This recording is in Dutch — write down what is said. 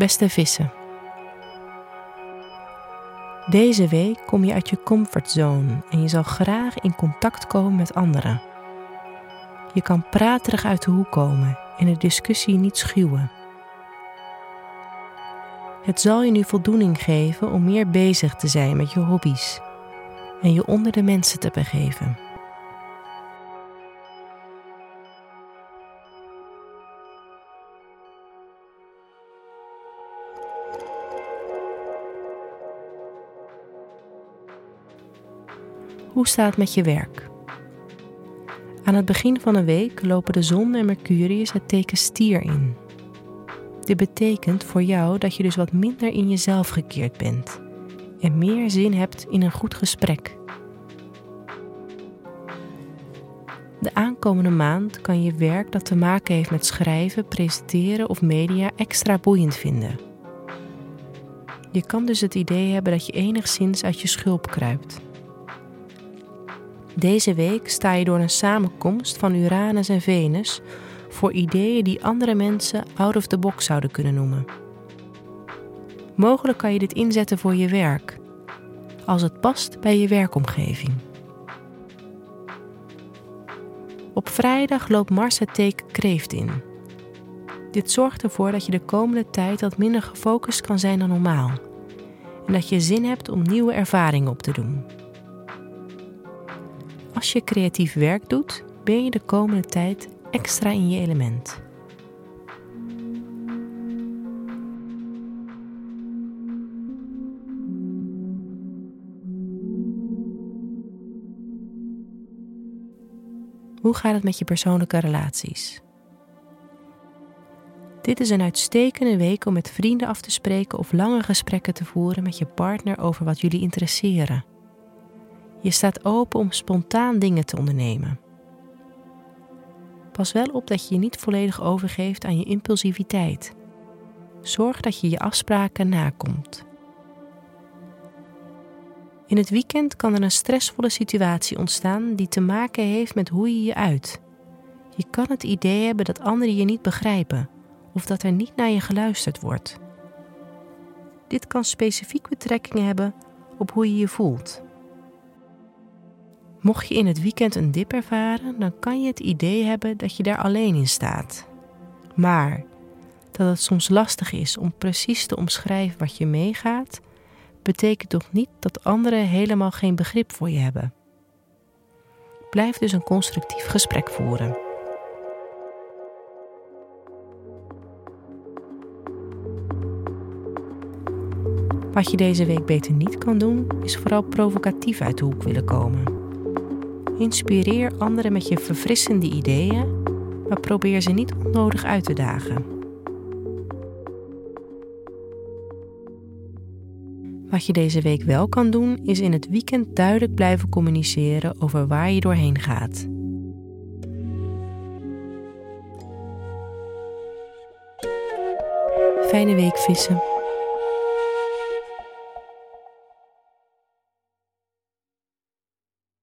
Beste vissen. Deze week kom je uit je comfortzone en je zal graag in contact komen met anderen. Je kan praterig uit de hoek komen en de discussie niet schuwen. Het zal je nu voldoening geven om meer bezig te zijn met je hobby's en je onder de mensen te begeven. Hoe staat het met je werk? Aan het begin van een week lopen de zon en Mercurius het teken stier in. Dit betekent voor jou dat je dus wat minder in jezelf gekeerd bent en meer zin hebt in een goed gesprek. De aankomende maand kan je werk dat te maken heeft met schrijven, presenteren of media extra boeiend vinden. Je kan dus het idee hebben dat je enigszins uit je schulp kruipt. Deze week sta je door een samenkomst van Uranus en Venus voor ideeën die andere mensen out of the box zouden kunnen noemen. Mogelijk kan je dit inzetten voor je werk, als het past bij je werkomgeving. Op vrijdag loopt Mars het teken kreeft in. Dit zorgt ervoor dat je de komende tijd wat minder gefocust kan zijn dan normaal en dat je zin hebt om nieuwe ervaringen op te doen. Als je creatief werk doet, ben je de komende tijd extra in je element. Hoe gaat het met je persoonlijke relaties? Dit is een uitstekende week om met vrienden af te spreken of lange gesprekken te voeren met je partner over wat jullie interesseren. Je staat open om spontaan dingen te ondernemen. Pas wel op dat je je niet volledig overgeeft aan je impulsiviteit. Zorg dat je je afspraken nakomt. In het weekend kan er een stressvolle situatie ontstaan die te maken heeft met hoe je je uit. Je kan het idee hebben dat anderen je niet begrijpen of dat er niet naar je geluisterd wordt. Dit kan specifiek betrekking hebben op hoe je je voelt. Mocht je in het weekend een dip ervaren, dan kan je het idee hebben dat je daar alleen in staat. Maar dat het soms lastig is om precies te omschrijven wat je meegaat, betekent toch niet dat anderen helemaal geen begrip voor je hebben. Blijf dus een constructief gesprek voeren. Wat je deze week beter niet kan doen, is vooral provocatief uit de hoek willen komen. Inspireer anderen met je verfrissende ideeën, maar probeer ze niet onnodig uit te dagen. Wat je deze week wel kan doen, is in het weekend duidelijk blijven communiceren over waar je doorheen gaat. Fijne week vissen.